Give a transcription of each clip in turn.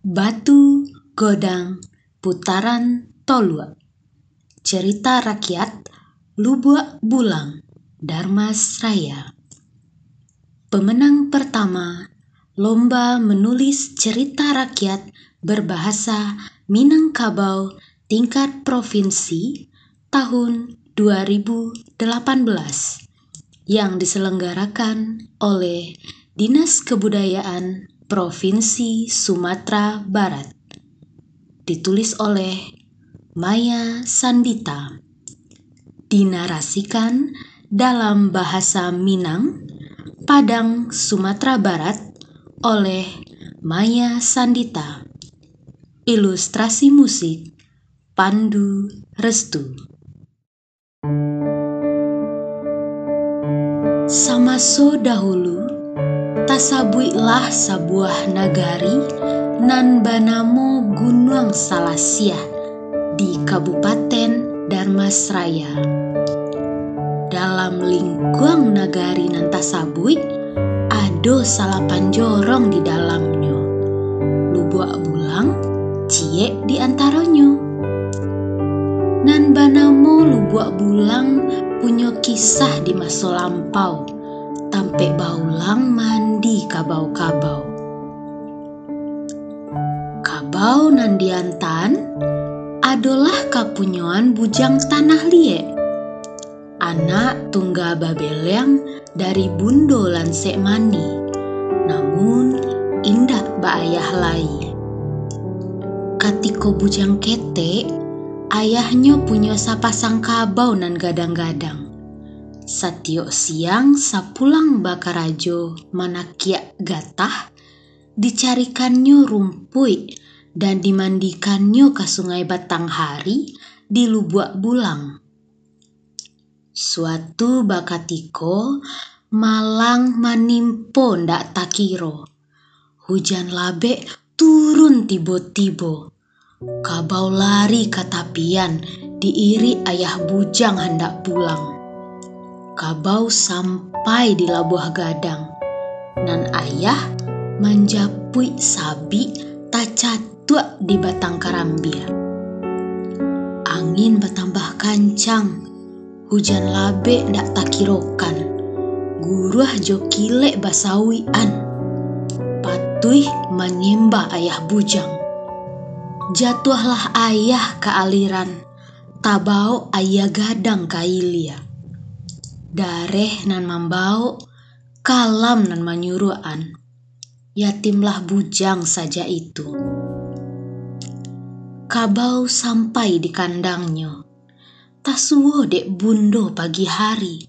Batu Godang Putaran Tolua. Cerita Rakyat Lubuk Bulang Darmas Raya Pemenang pertama Lomba menulis cerita rakyat berbahasa Minangkabau tingkat provinsi tahun 2018 yang diselenggarakan oleh Dinas Kebudayaan Provinsi Sumatera Barat. Ditulis oleh Maya Sandita. Dinarasikan dalam bahasa Minang, Padang, Sumatera Barat oleh Maya Sandita. Ilustrasi musik Pandu Restu. Samaso dahulu tasabuilah sebuah nagari nan banamo Gunung Salasia di Kabupaten Darmasraya. Dalam lingkuang nagari nan tasabui, ado salapan jorong di dalamnya. Lubuk bulang, cie di antaranya. Nan banamo lubuk bulang punya kisah di masa lampau tampe baulang mandi kabau-kabau. Kabau nandiantan adalah kapunyoan bujang tanah liek. Anak tunggal babeleng dari bundo lan mani, namun indah ayah lai. Katiko bujang kete, ayahnya punya sapasang kabau nan gadang-gadang Satyo siang sapulang bakarajo manakia gatah dicarikannya rumpui dan dimandikannya ke sungai Batanghari di Lubuk Bulang. Suatu bakatiko malang manimpo ndak takiro. Hujan labe turun tibo-tibo. Kabau lari katapian diiri ayah bujang hendak pulang kabau sampai di labuh gadang. Nan ayah manjapui sabi tacatua di batang karambia. Angin bertambah kancang, hujan labe ndak takirokan. Guruh jokile basawian, patuih menyembah ayah bujang. Jatuhlah ayah ke aliran, tabau ayah gadang kailia dareh nan mambau, kalam nan manyuruan. Yatimlah bujang saja itu. Kabau sampai di kandangnya. Tasuwo dek bundo pagi hari.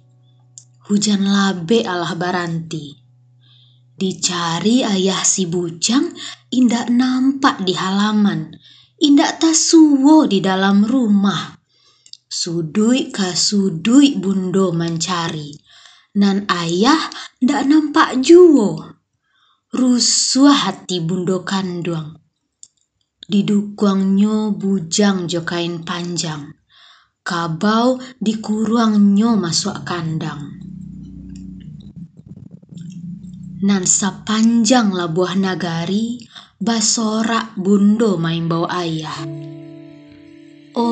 Hujan labe alah baranti. Dicari ayah si bujang, indak nampak di halaman. Indak tasuwo di dalam rumah Sudui kasudui bundo mencari. Nan ayah ndak nampak juo. Rusuh hati bundo kanduang. Didukuangnya bujang jokain panjang. Kabau dikuruangnya masuk kandang. Nan sepanjang labuah nagari, basorak bundo main bau ayah.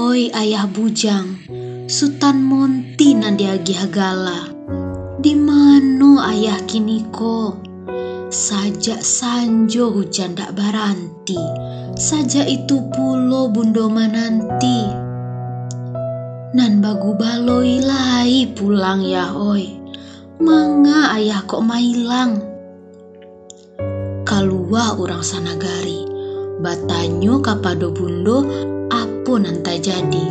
Oi ayah bujang, Sultan Monti nandiagi hagala. Di mano ayah kini ko? Sajak sanjo hujan dak baranti, saja itu pulo bundo mananti. Nan bagu baloi lai pulang ya oi, manga ayah kok mailang. Kalua orang sanagari, batanyo kapado bundo apa pun anta jadi,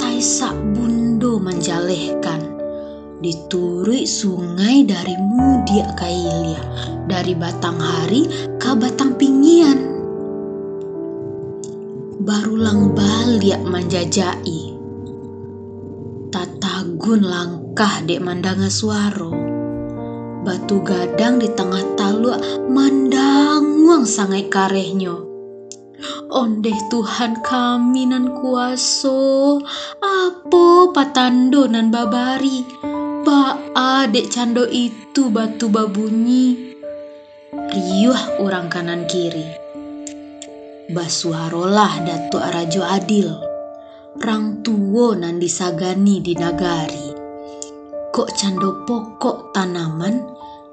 Taisa bundo menjalehkan. Dituri sungai dari mudia kailia, dari batang hari ke batang pingian. Barulang balik menjajai. Tatagun langkah dek mandanga suaro. Batu gadang di tengah taluk mandanguang sangai karehnya Ondeh Tuhan kami nan kuaso, apa patando nan babari, ba adek cando itu batu babunyi. Riuh orang kanan kiri. basuharolah Datu Arajo Adil rang tuwo nan disagani di nagari kok cando pokok tanaman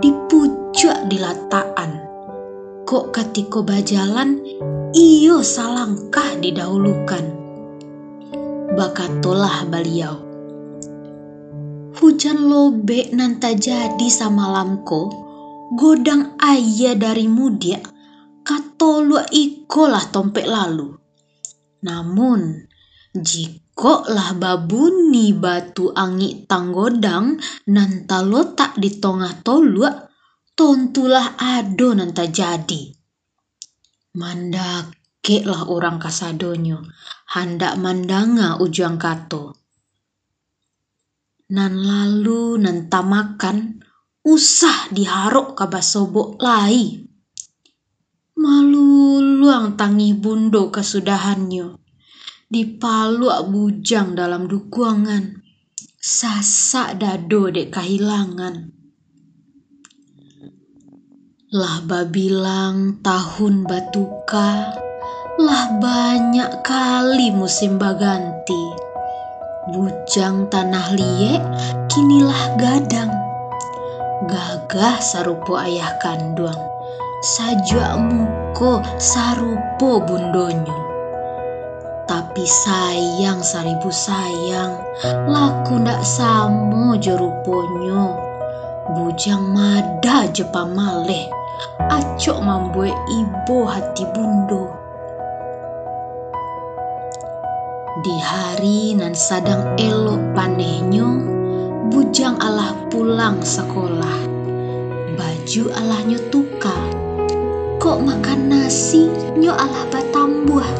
dipucuk di lataan kok katiko bajalan iyo salangkah didahulukan. Bakatolah beliau. Hujan lobe nanta jadi sama lamko. Godang ayah dari mudia. Katolu iko lah tompek lalu. Namun, jiko lah babuni batu angi tanggodang nanta lotak di tengah tolu tontulah ado nanta jadi. Mandake lah orang kasadonyo, hendak mandanga ujung kato. Nan lalu nanta makan, usah diharuk kabasobok lai. Maluluang tangi bundo kesudahannya. Dipaluk bujang dalam dukuangan. Sasak dado dek kehilangan. Lah babilang tahun batuka, lah banyak kali musim baganti. Bujang tanah liek kinilah gadang. Gagah sarupo ayah kandung sajua muko sarupo bundonyo. Tapi sayang saribu sayang laku ndak samo jeruponyo bujang mada jepa maleh acok mambue ibu hati bundo di hari nan sadang elok panehnya bujang Allah pulang sekolah. Baju Allah nyotuka. Kok makan nasi nyo Allah batambuah.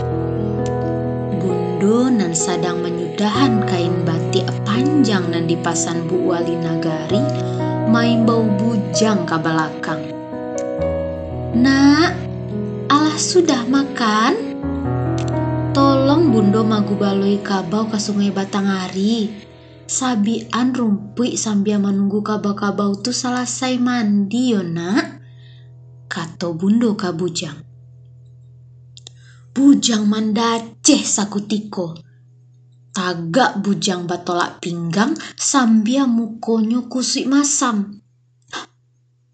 Bundo nan sadang menyudahan kain batik panjang nan dipasan Bu Wali Nagari, main bau bujang ke belakang. Nak, Allah sudah makan? Tolong Bundo magu baloi kabau ke sungai Batangari. Sabian rumpui sambil menunggu kabau-kabau tu selesai mandi yo nak kato bundo ka bujang. Bujang mandaceh sakutiko tagak bujang batolak pinggang sambil mukonyo kusik masam.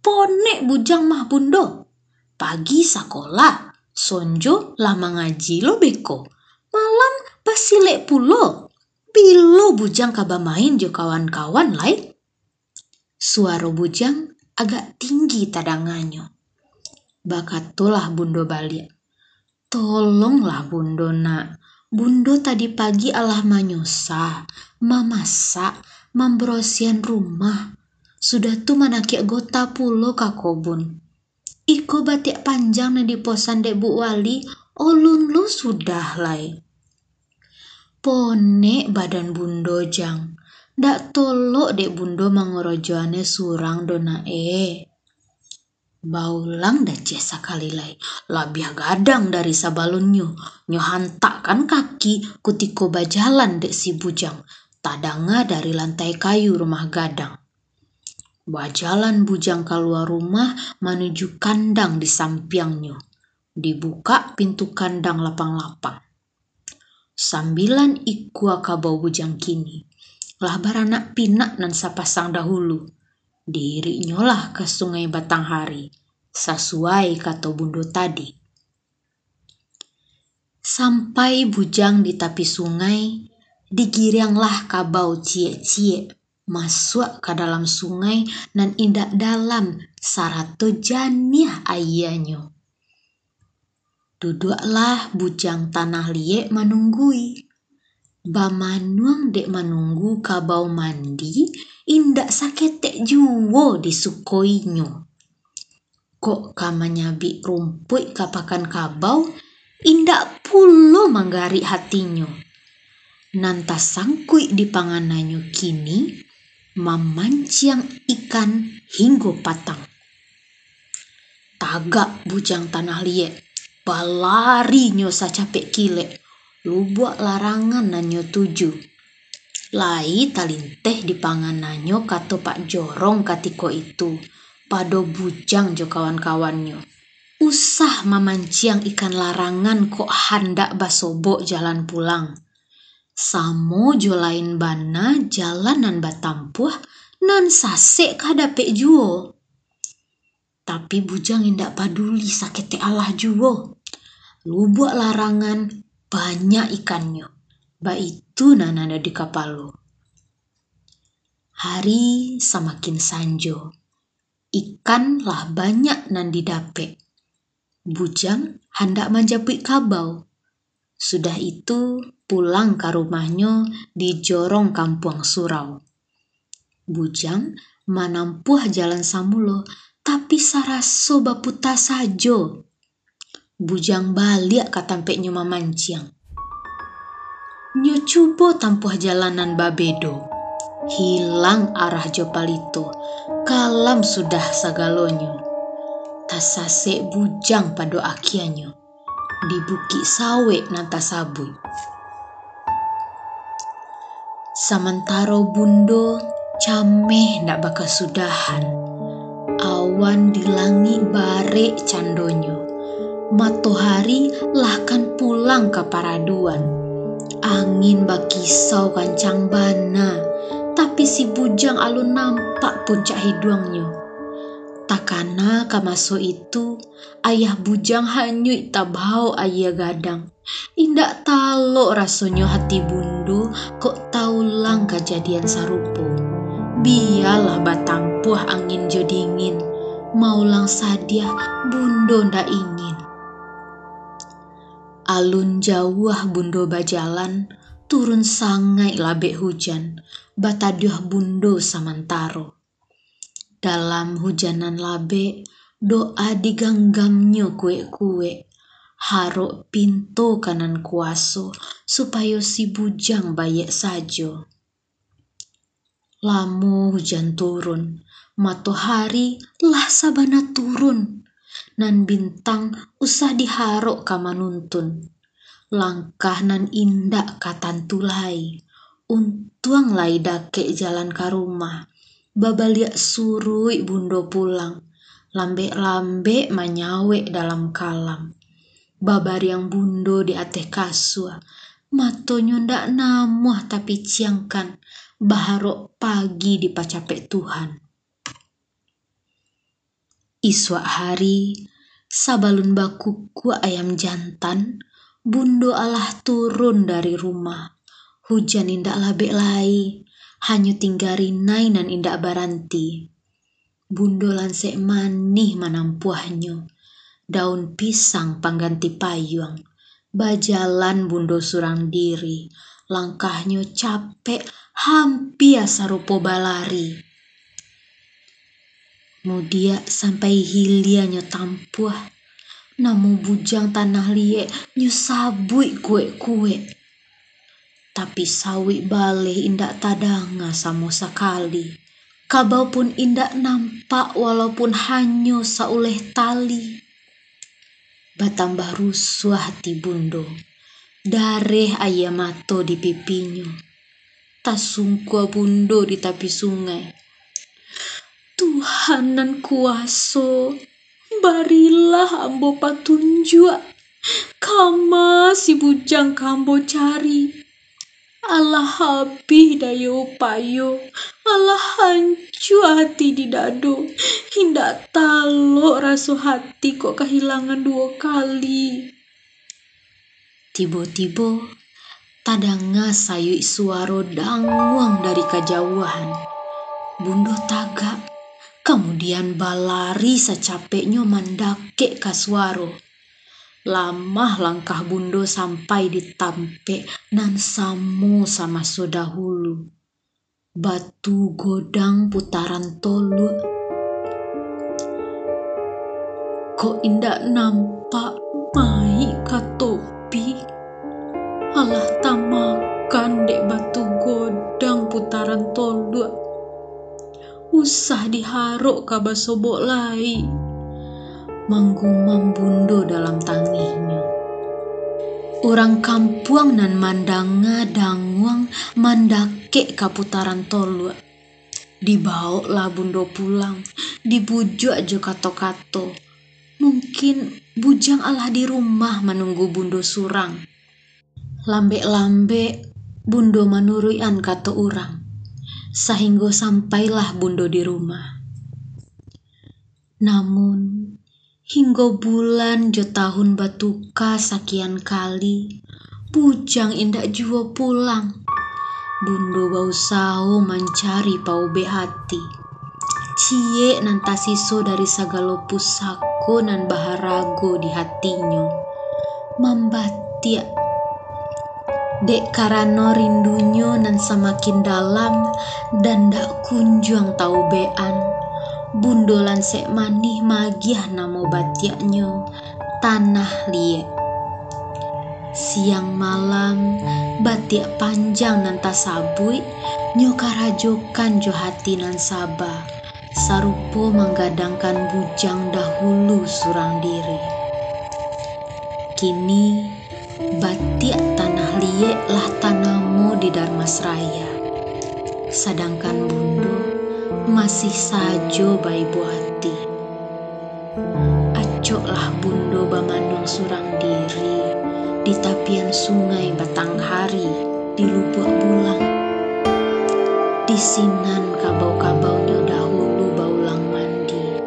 Ponek bujang mah bundo pagi sekolah sonjo lama ngaji lo beko malam pasilek pulo Pilo bujang kaba main jo kawan-kawan lai. Suara bujang agak tinggi tadangannya. Bakatulah bundo balik. Tolonglah bundo nak. Bundo tadi pagi Allah manyusa, mamasak, memberosian rumah. Sudah tu manakiak gota pulo kakobun. Iko batik panjang na di posan dek Bu Wali, olun lu sudah lai. Pone badan bundo jang. Dak tolok dek bundo mangorojoane surang dona e. Baulang dah cesa kali lai. Labia gadang dari sabalunnya. Nyo hantakkan kaki kutiko bajalan dek si bujang. Tadanga dari lantai kayu rumah gadang. Bajalan bujang keluar rumah menuju kandang di sampingnya. Dibuka pintu kandang lapang-lapang sambilan ikua kabau bujang kini. Lah baranak pinak nan sapasang dahulu. Diri nyolah ke sungai Batanghari, sesuai kata bundo tadi. Sampai bujang di tepi sungai, digiringlah kabau cie-cie masuk ke dalam sungai nan indak dalam sarato janiah ayahnya. Duduklah bujang tanah liek menunggui. Bamanuang dek menunggu kabau mandi, indak saketek juwo disukoinyo. Kok kamanyabi rumput kapakan kabau, indak pulo manggari hatinya. Nanta sangkui di panganannya kini, mamanciang ikan hingga patang. Tagak bujang tanah liek balari nyo sa capek kile buat larangan nanyo tuju lai talinteh di pangananyo kato pak jorong katiko itu pado bujang jo kawan-kawannya usah mamanciang ikan larangan kok hendak basobok jalan pulang. Samo jo lain bana jalan nan batampuh nan sasek kadape juo. Tapi bujang indak paduli sakit Allah juo. Lubuk larangan banyak ikannya. Ba itu nan ada di kapal lo. Hari semakin sanjo. Ikan lah banyak nan didapet Bujang hendak menjapui kabau. Sudah itu pulang ke rumahnya di jorong kampung surau. Bujang menampuh jalan samulo tapi saraso baputa sajo. Bujang balik ke tampeknya mamanciang. Nyo coba tampuh jalanan babedo. Hilang arah Jopalito. Kalam sudah sagalonyo tasase bujang pada akianyo di buki sawe nanta sabui. Samantaro bundo cameh ndak baka sudahan. Awan di langit bare candonyo. Matohari lahkan pulang ke paraduan. Angin bakisau kancang bana. Tapi si bujang alun nampak puncak hiduangnya Takana kamaso itu ayah bujang hanyut tabau ayah gadang. Indak talo rasonyo hati bundu kok taulang kejadian sarupo. Bialah batampuh angin jodingin. Maulang sadia bundo ndak ingin. Alun jauh bundo bajalan turun sangai labek hujan. Bataduh bundo samantaro dalam hujanan labe, doa diganggamnya kue-kue. Haruk pintu kanan kuaso, supaya si bujang bayek sajo. Lamu hujan turun, matahari lah sabana turun. Nan bintang usah diharuk kamanuntun. Langkah nan indak katantulai. Untuang lai dake jalan ke rumah babaliak surui bundo pulang. Lambe-lambe manyawe dalam kalam. Babar yang bundo di ateh kasua. Matonyo ndak namuh tapi ciangkan. Baharok pagi di pacapek Tuhan. Iswa hari, sabalun bakuku ayam jantan, bundo Allah turun dari rumah. Hujan indak labek lai, hanya tinggari nainan indak baranti. Bundo lansek manih manampuahnya. Daun pisang pangganti payung. Bajalan bundo surang diri. Langkahnya capek hampir sarupo balari. Mudia sampai hilianya tampuah. Namu bujang tanah liek nyusabui kue-kue tapi sawi bale indak tadanga samo sekali. Kabau pun indak nampak walaupun hanya sauleh tali. Batambah rusuh hati bundo. Dareh ayam mato di pipinya. Tasungkua bundo di tepi sungai. Tuhanan kuaso, barilah ambo patunjuk. Kama si bujang kambo cari Allah habis daya upayo, Allah hancur hati di dado. Hindak talok rasu hati kok kehilangan dua kali. Tiba-tiba, tadanga sayu suara dangwang dari kejauhan. Bundo tagak, kemudian balari secapeknya mandake ke Lama langkah bundo sampai di tampe nan samu sama sodahulu. Batu godang putaran tolu. Kok indak nampak mai katopi? Allah tamakan dek batu godang putaran tolu. Usah diharuk kabasobok lai menggumam bundo dalam tangihnya. Orang kampung nan mandanga dangwang mandake kaputaran tolu. Dibawa lah bundo pulang, dibujuk aja kato-kato. Mungkin bujang Allah di rumah menunggu bundo surang. Lambe-lambe bundo manuruian kata orang. Sehingga sampailah bundo di rumah. Namun, hingga bulan jo tahun batuka sakian kali, bujang indak jua pulang. Bundo bau sao mencari pau hati. Cie nantasiso dari sagalo pusako nan baharago di hatinya. Mambatia Dek karano rindunya nan semakin dalam dan dak kunjung tau bean. Bundolan sek manih magiah namo batiaknya tanah liek. Siang malam batiak panjang nan tasabui nyokarajokan jo hati nan sabah. Sarupo menggadangkan bujang dahulu surang diri. Kini batiak tanah liek lah tanahmu di Darmasraya. Sedangkan Bundo masih sajo bayi hati. Acoklah Bundo bamandong surang diri di tapian sungai batang hari di lubuk bulan. Di sinan kabau-kabaunya dahulu baulang mandi.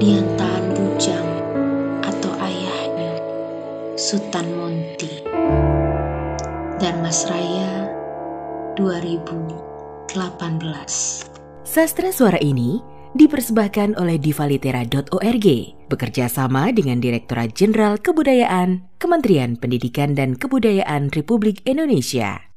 Di antaran bujang atau ayahnya Sultan Monti. Darmasraya 2018 Sastra suara ini dipersembahkan oleh divalitera.org bekerja sama dengan Direktorat Jenderal Kebudayaan Kementerian Pendidikan dan Kebudayaan Republik Indonesia.